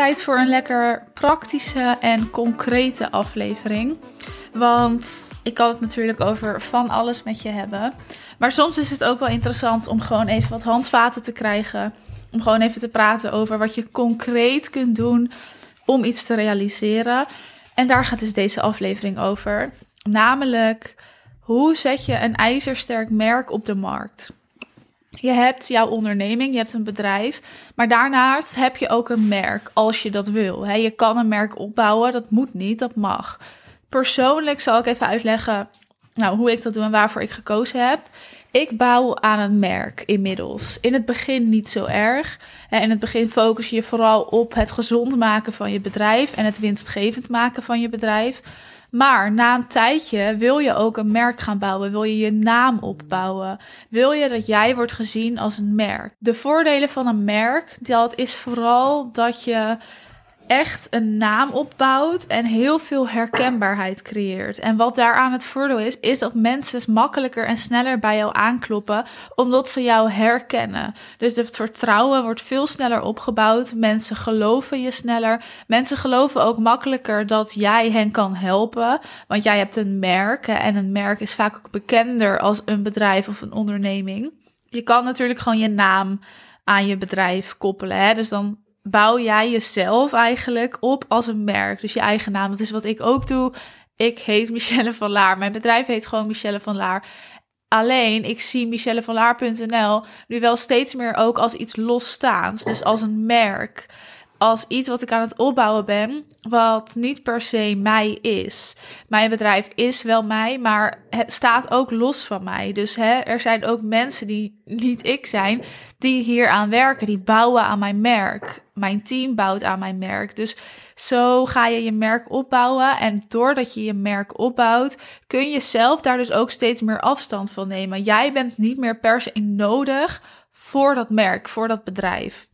tijd voor een lekker praktische en concrete aflevering. Want ik kan het natuurlijk over van alles met je hebben. Maar soms is het ook wel interessant om gewoon even wat handvaten te krijgen. Om gewoon even te praten over wat je concreet kunt doen om iets te realiseren. En daar gaat dus deze aflevering over. Namelijk, hoe zet je een ijzersterk merk op de markt? Je hebt jouw onderneming, je hebt een bedrijf, maar daarnaast heb je ook een merk als je dat wil. Je kan een merk opbouwen, dat moet niet, dat mag. Persoonlijk zal ik even uitleggen nou, hoe ik dat doe en waarvoor ik gekozen heb. Ik bouw aan een merk inmiddels. In het begin niet zo erg. In het begin focus je je vooral op het gezond maken van je bedrijf en het winstgevend maken van je bedrijf. Maar na een tijdje wil je ook een merk gaan bouwen. Wil je je naam opbouwen. Wil je dat jij wordt gezien als een merk. De voordelen van een merk, dat is vooral dat je echt een naam opbouwt en heel veel herkenbaarheid creëert. En wat daaraan het voordeel is, is dat mensen makkelijker en sneller bij jou aankloppen, omdat ze jou herkennen. Dus het vertrouwen wordt veel sneller opgebouwd. Mensen geloven je sneller. Mensen geloven ook makkelijker dat jij hen kan helpen, want jij hebt een merk en een merk is vaak ook bekender als een bedrijf of een onderneming. Je kan natuurlijk gewoon je naam aan je bedrijf koppelen. Hè? Dus dan bouw jij jezelf eigenlijk op als een merk. Dus je eigen naam. Dat is wat ik ook doe. Ik heet Michelle van Laar. Mijn bedrijf heet gewoon Michelle van Laar. Alleen, ik zie michellevanlaar.nl nu wel steeds meer ook als iets losstaans. Dus als een merk als iets wat ik aan het opbouwen ben, wat niet per se mij is. Mijn bedrijf is wel mij, maar het staat ook los van mij. Dus hè, er zijn ook mensen die niet ik zijn, die hier aan werken, die bouwen aan mijn merk. Mijn team bouwt aan mijn merk. Dus zo ga je je merk opbouwen. En doordat je je merk opbouwt, kun je zelf daar dus ook steeds meer afstand van nemen. Jij bent niet meer per se nodig voor dat merk, voor dat bedrijf.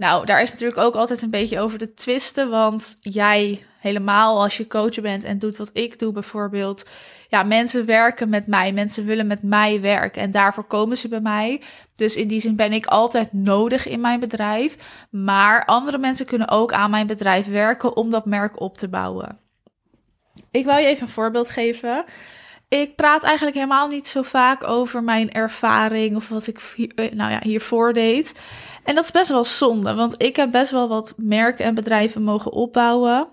Nou, daar is natuurlijk ook altijd een beetje over te twisten. Want jij, helemaal als je coach bent en doet wat ik doe bijvoorbeeld. Ja, mensen werken met mij. Mensen willen met mij werken. En daarvoor komen ze bij mij. Dus in die zin ben ik altijd nodig in mijn bedrijf. Maar andere mensen kunnen ook aan mijn bedrijf werken om dat merk op te bouwen. Ik wil je even een voorbeeld geven. Ik praat eigenlijk helemaal niet zo vaak over mijn ervaring of wat ik eh, nou ja, hiervoor deed. En dat is best wel zonde, want ik heb best wel wat merken en bedrijven mogen opbouwen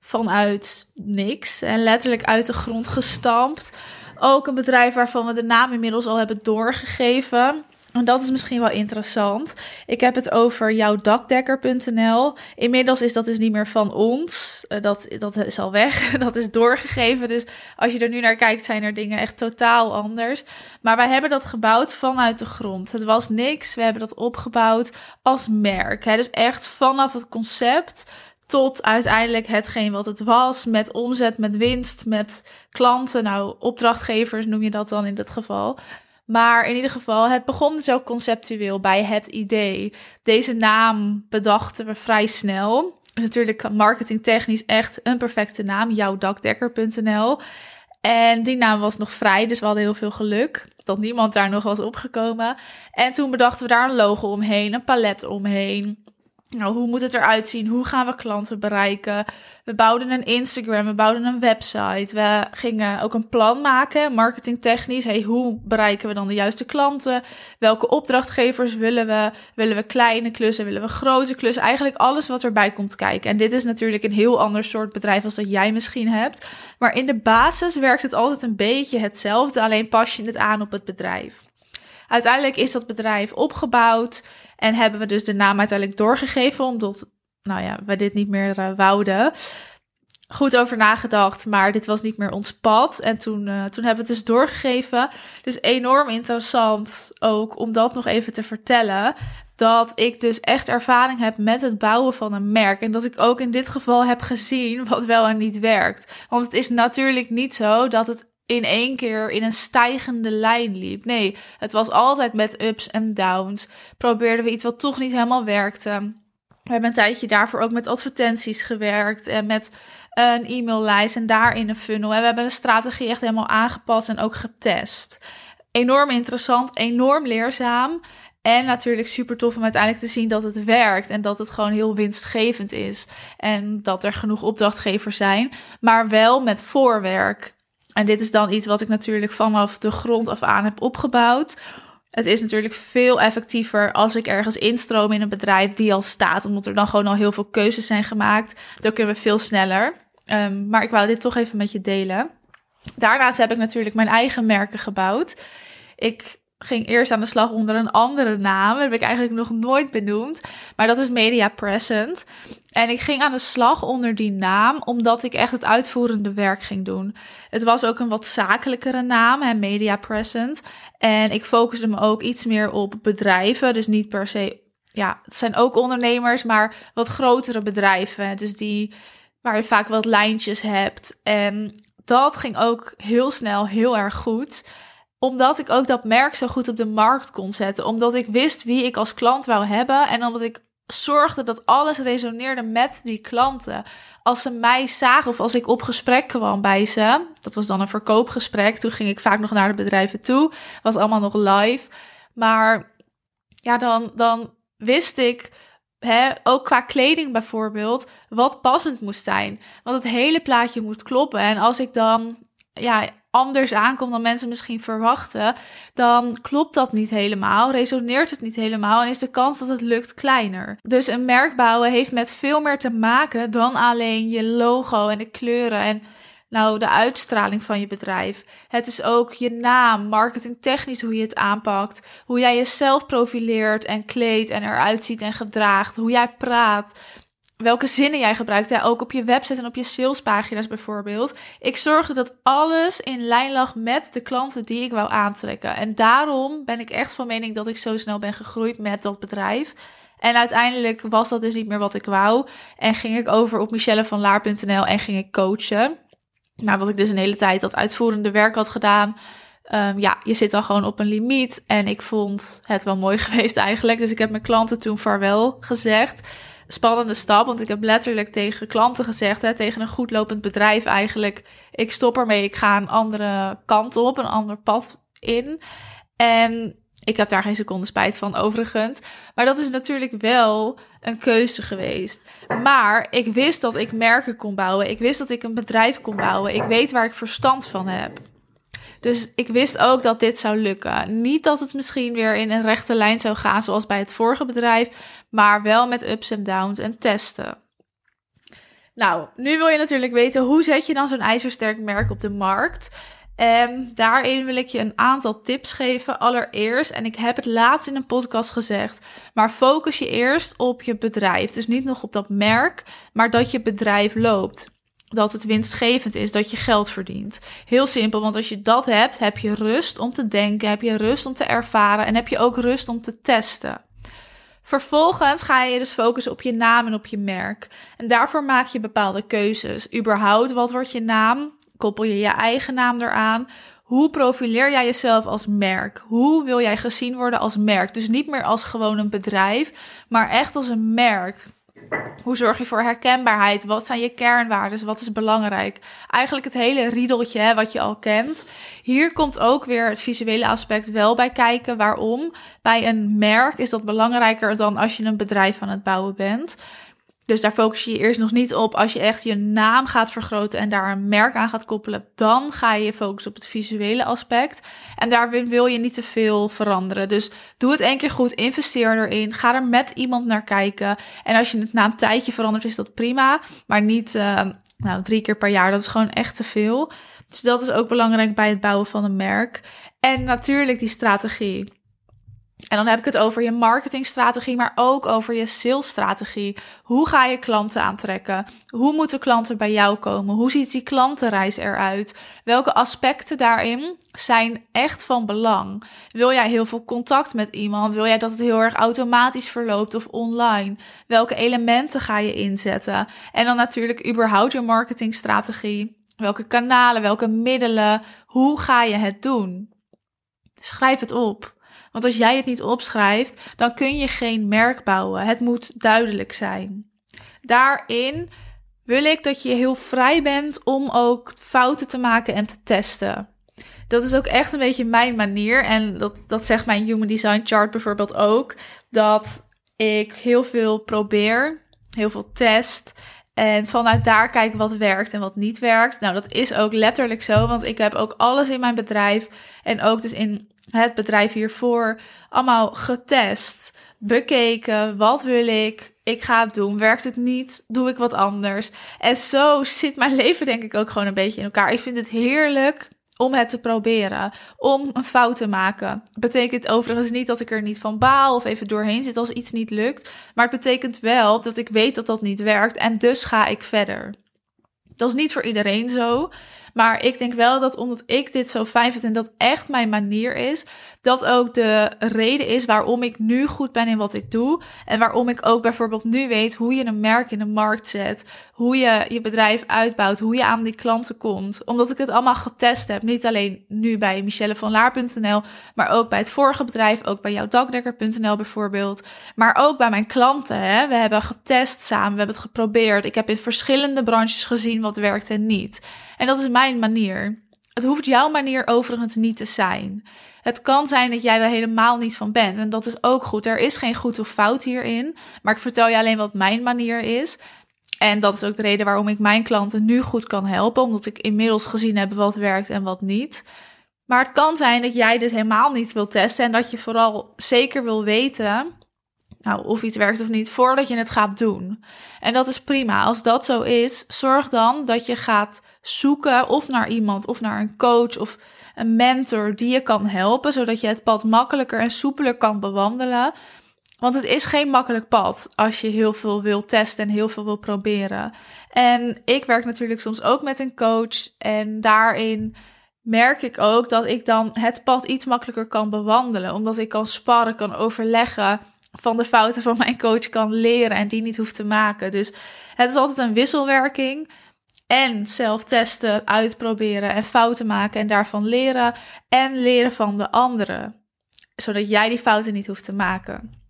vanuit niks en letterlijk uit de grond gestampt. Ook een bedrijf waarvan we de naam inmiddels al hebben doorgegeven. En dat is misschien wel interessant. Ik heb het over jouwdakdekker.nl. Inmiddels is dat dus niet meer van ons. Eh, dat, dat is al weg. Dat is doorgegeven. Dus als je er nu naar kijkt, zijn er dingen echt totaal anders. Maar wij hebben dat gebouwd vanuit de grond. Het was niks. We hebben dat opgebouwd als merk. Dus echt vanaf het concept tot uiteindelijk hetgeen wat het was. Met omzet, met winst, met klanten. Nou, opdrachtgevers noem je dat dan in dit geval. Maar in ieder geval, het begon dus ook conceptueel bij het idee. Deze naam bedachten we vrij snel. Natuurlijk marketingtechnisch echt een perfecte naam, jouwdakdekker.nl. En die naam was nog vrij, dus we hadden heel veel geluk dat niemand daar nog was opgekomen. En toen bedachten we daar een logo omheen, een palet omheen. Nou, hoe moet het eruit zien? Hoe gaan we klanten bereiken? We bouwden een Instagram, we bouwden een website. We gingen ook een plan maken, marketingtechnisch. Hey, hoe bereiken we dan de juiste klanten? Welke opdrachtgevers willen we? Willen we kleine klussen? Willen we grote klussen? Eigenlijk alles wat erbij komt kijken. En dit is natuurlijk een heel ander soort bedrijf als dat jij misschien hebt. Maar in de basis werkt het altijd een beetje hetzelfde, alleen pas je het aan op het bedrijf. Uiteindelijk is dat bedrijf opgebouwd en hebben we dus de naam uiteindelijk doorgegeven, omdat nou ja, we dit niet meer uh, wouden. Goed over nagedacht, maar dit was niet meer ons pad. En toen, uh, toen hebben we het dus doorgegeven. Dus enorm interessant ook om dat nog even te vertellen. Dat ik dus echt ervaring heb met het bouwen van een merk. En dat ik ook in dit geval heb gezien wat wel en niet werkt. Want het is natuurlijk niet zo dat het in één keer in een stijgende lijn liep. Nee, het was altijd met ups en downs. Probeerden we iets wat toch niet helemaal werkte. We hebben een tijdje daarvoor ook met advertenties gewerkt en met een e-maillijst en daarin een funnel. En we hebben de strategie echt helemaal aangepast en ook getest. Enorm interessant, enorm leerzaam. En natuurlijk super tof om uiteindelijk te zien dat het werkt en dat het gewoon heel winstgevend is. En dat er genoeg opdrachtgevers zijn, maar wel met voorwerk. En dit is dan iets wat ik natuurlijk vanaf de grond af aan heb opgebouwd. Het is natuurlijk veel effectiever als ik ergens instroom in een bedrijf die al staat, omdat er dan gewoon al heel veel keuzes zijn gemaakt. Dan kunnen we veel sneller. Um, maar ik wou dit toch even met je delen. Daarnaast heb ik natuurlijk mijn eigen merken gebouwd. Ik ging eerst aan de slag onder een andere naam. Dat heb ik eigenlijk nog nooit benoemd. Maar dat is Media Present. En ik ging aan de slag onder die naam, omdat ik echt het uitvoerende werk ging doen. Het was ook een wat zakelijkere naam, Media Present. En ik focuste me ook iets meer op bedrijven. Dus niet per se, ja, het zijn ook ondernemers, maar wat grotere bedrijven. Dus die waar je vaak wat lijntjes hebt. En dat ging ook heel snel heel erg goed omdat ik ook dat merk zo goed op de markt kon zetten. Omdat ik wist wie ik als klant wou hebben. En omdat ik zorgde dat alles resoneerde met die klanten. Als ze mij zagen of als ik op gesprek kwam bij ze. Dat was dan een verkoopgesprek. Toen ging ik vaak nog naar de bedrijven toe. Was allemaal nog live. Maar ja, dan, dan wist ik. Ook qua kleding bijvoorbeeld, wat passend moest zijn. Want het hele plaatje moet kloppen. En als ik dan ja, anders aankomt dan mensen misschien verwachten, dan klopt dat niet helemaal, resoneert het niet helemaal en is de kans dat het lukt kleiner. Dus een merk bouwen heeft met veel meer te maken dan alleen je logo en de kleuren en nou de uitstraling van je bedrijf. Het is ook je naam, marketingtechnisch hoe je het aanpakt, hoe jij jezelf profileert en kleedt en eruit ziet en gedraagt, hoe jij praat, welke zinnen jij gebruikt. Ja, ook op je website en op je salespagina's bijvoorbeeld. Ik zorgde dat alles in lijn lag met de klanten die ik wou aantrekken. En daarom ben ik echt van mening dat ik zo snel ben gegroeid met dat bedrijf. En uiteindelijk was dat dus niet meer wat ik wou. En ging ik over op michellevanlaar.nl en ging ik coachen. Nadat ik dus een hele tijd dat uitvoerende werk had gedaan. Um, ja, je zit dan gewoon op een limiet. En ik vond het wel mooi geweest eigenlijk. Dus ik heb mijn klanten toen vaarwel gezegd spannende stap. Want ik heb letterlijk tegen klanten gezegd, hè, tegen een goed lopend bedrijf eigenlijk. Ik stop ermee, ik ga een andere kant op, een ander pad in. En ik heb daar geen seconde spijt van, overigens. Maar dat is natuurlijk wel een keuze geweest. Maar ik wist dat ik merken kon bouwen. Ik wist dat ik een bedrijf kon bouwen. Ik weet waar ik verstand van heb. Dus ik wist ook dat dit zou lukken. Niet dat het misschien weer in een rechte lijn zou gaan zoals bij het vorige bedrijf, maar wel met ups en downs en testen. Nou, nu wil je natuurlijk weten hoe zet je dan zo'n ijzersterk merk op de markt. En daarin wil ik je een aantal tips geven. Allereerst, en ik heb het laatst in een podcast gezegd, maar focus je eerst op je bedrijf. Dus niet nog op dat merk, maar dat je bedrijf loopt dat het winstgevend is, dat je geld verdient. Heel simpel, want als je dat hebt, heb je rust om te denken, heb je rust om te ervaren en heb je ook rust om te testen. Vervolgens ga je dus focussen op je naam en op je merk. En daarvoor maak je bepaalde keuzes. Überhaupt, wat wordt je naam? Koppel je je eigen naam eraan? Hoe profileer jij jezelf als merk? Hoe wil jij gezien worden als merk? Dus niet meer als gewoon een bedrijf, maar echt als een merk. Hoe zorg je voor herkenbaarheid? Wat zijn je kernwaarden? Wat is belangrijk? Eigenlijk het hele riedeltje hè, wat je al kent. Hier komt ook weer het visuele aspect wel bij kijken. Waarom? Bij een merk is dat belangrijker dan als je een bedrijf aan het bouwen bent. Dus daar focus je je eerst nog niet op. Als je echt je naam gaat vergroten en daar een merk aan gaat koppelen, dan ga je je focussen op het visuele aspect. En daar wil je niet te veel veranderen. Dus doe het één keer goed, investeer erin, ga er met iemand naar kijken. En als je het na een tijdje verandert, is dat prima. Maar niet uh, nou, drie keer per jaar, dat is gewoon echt te veel. Dus dat is ook belangrijk bij het bouwen van een merk. En natuurlijk die strategie. En dan heb ik het over je marketingstrategie, maar ook over je salesstrategie. Hoe ga je klanten aantrekken? Hoe moeten klanten bij jou komen? Hoe ziet die klantenreis eruit? Welke aspecten daarin zijn echt van belang? Wil jij heel veel contact met iemand? Wil jij dat het heel erg automatisch verloopt of online? Welke elementen ga je inzetten? En dan natuurlijk überhaupt je marketingstrategie. Welke kanalen, welke middelen? Hoe ga je het doen? Schrijf het op. Want als jij het niet opschrijft, dan kun je geen merk bouwen. Het moet duidelijk zijn. Daarin wil ik dat je heel vrij bent om ook fouten te maken en te testen. Dat is ook echt een beetje mijn manier. En dat, dat zegt mijn Human Design Chart bijvoorbeeld ook. Dat ik heel veel probeer, heel veel test. En vanuit daar kijken wat werkt en wat niet werkt. Nou, dat is ook letterlijk zo, want ik heb ook alles in mijn bedrijf en ook dus in het bedrijf hiervoor allemaal getest, bekeken. Wat wil ik? Ik ga het doen. Werkt het niet? Doe ik wat anders? En zo zit mijn leven denk ik ook gewoon een beetje in elkaar. Ik vind het heerlijk om het te proberen, om een fout te maken. Betekent overigens niet dat ik er niet van baal of even doorheen zit als iets niet lukt, maar het betekent wel dat ik weet dat dat niet werkt en dus ga ik verder. Dat is niet voor iedereen zo. Maar ik denk wel dat omdat ik dit zo fijn vind en dat echt mijn manier is, dat ook de reden is waarom ik nu goed ben in wat ik doe. En waarom ik ook bijvoorbeeld nu weet hoe je een merk in de markt zet, hoe je je bedrijf uitbouwt, hoe je aan die klanten komt. Omdat ik het allemaal getest heb. Niet alleen nu bij michellevanlaar.nl, maar ook bij het vorige bedrijf, ook bij jouwdakdekker.nl bijvoorbeeld. Maar ook bij mijn klanten. Hè. We hebben getest samen, we hebben het geprobeerd. Ik heb in verschillende branches gezien wat werkt en niet. En dat is mijn manier. Het hoeft jouw manier overigens niet te zijn. Het kan zijn dat jij er helemaal niet van bent. En dat is ook goed. Er is geen goed of fout hierin. Maar ik vertel je alleen wat mijn manier is. En dat is ook de reden waarom ik mijn klanten nu goed kan helpen. Omdat ik inmiddels gezien heb wat werkt en wat niet. Maar het kan zijn dat jij dus helemaal niet wil testen. En dat je vooral zeker wil weten nou, of iets werkt of niet, voordat je het gaat doen. En dat is prima. Als dat zo is, zorg dan dat je gaat zoeken of naar iemand of naar een coach of een mentor die je kan helpen, zodat je het pad makkelijker en soepeler kan bewandelen. Want het is geen makkelijk pad als je heel veel wil testen en heel veel wil proberen. En ik werk natuurlijk soms ook met een coach en daarin merk ik ook dat ik dan het pad iets makkelijker kan bewandelen, omdat ik kan sparren, kan overleggen van de fouten van mijn coach kan leren en die niet hoeft te maken. Dus het is altijd een wisselwerking. En zelf testen, uitproberen en fouten maken en daarvan leren. En leren van de anderen. Zodat jij die fouten niet hoeft te maken.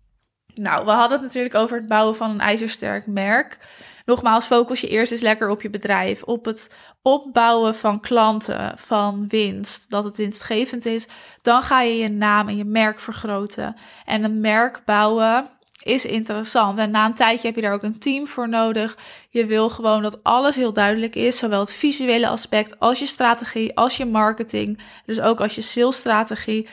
Nou, we hadden het natuurlijk over het bouwen van een ijzersterk merk. Nogmaals, focus je eerst eens lekker op je bedrijf, op het opbouwen van klanten, van winst, dat het winstgevend is. Dan ga je je naam en je merk vergroten. En een merk bouwen is interessant. En na een tijdje heb je daar ook een team voor nodig. Je wil gewoon dat alles heel duidelijk is, zowel het visuele aspect als je strategie, als je marketing, dus ook als je salesstrategie.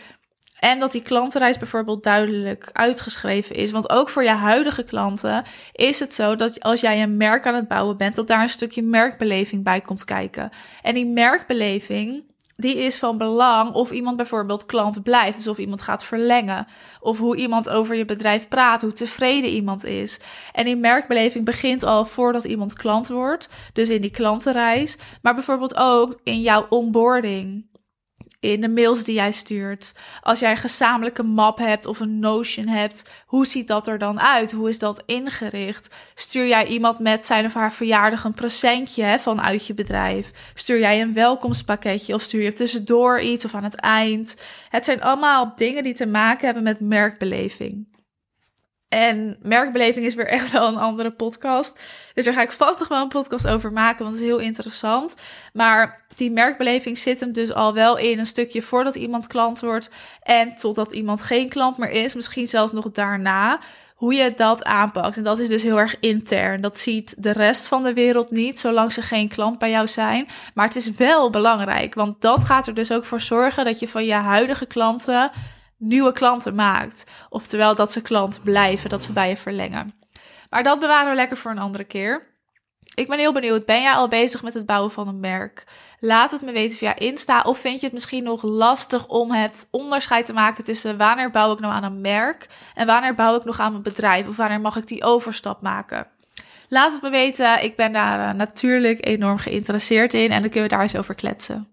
En dat die klantenreis bijvoorbeeld duidelijk uitgeschreven is. Want ook voor je huidige klanten is het zo dat als jij een merk aan het bouwen bent, dat daar een stukje merkbeleving bij komt kijken. En die merkbeleving, die is van belang of iemand bijvoorbeeld klant blijft. Dus of iemand gaat verlengen. Of hoe iemand over je bedrijf praat, hoe tevreden iemand is. En die merkbeleving begint al voordat iemand klant wordt. Dus in die klantenreis. Maar bijvoorbeeld ook in jouw onboarding in de mails die jij stuurt. Als jij een gezamenlijke map hebt of een Notion hebt, hoe ziet dat er dan uit? Hoe is dat ingericht? Stuur jij iemand met zijn of haar verjaardag een presentje hè, vanuit je bedrijf? Stuur jij een welkomstpakketje of stuur je tussendoor iets of aan het eind? Het zijn allemaal dingen die te maken hebben met merkbeleving. En merkbeleving is weer echt wel een andere podcast. Dus daar ga ik vast nog wel een podcast over maken, want het is heel interessant. Maar die merkbeleving zit hem dus al wel in een stukje voordat iemand klant wordt en totdat iemand geen klant meer is. Misschien zelfs nog daarna. Hoe je dat aanpakt. En dat is dus heel erg intern. Dat ziet de rest van de wereld niet, zolang ze geen klant bij jou zijn. Maar het is wel belangrijk, want dat gaat er dus ook voor zorgen dat je van je huidige klanten nieuwe klanten maakt. Oftewel dat ze klant blijven, dat ze bij je verlengen. Maar dat bewaren we lekker voor een andere keer. Ik ben heel benieuwd. Ben jij al bezig met het bouwen van een merk? Laat het me weten via Insta. Of vind je het misschien nog lastig om het onderscheid te maken tussen wanneer bouw ik nou aan een merk en wanneer bouw ik nog aan mijn bedrijf? Of wanneer mag ik die overstap maken? Laat het me weten. Ik ben daar uh, natuurlijk enorm geïnteresseerd in en dan kunnen we daar eens over kletsen.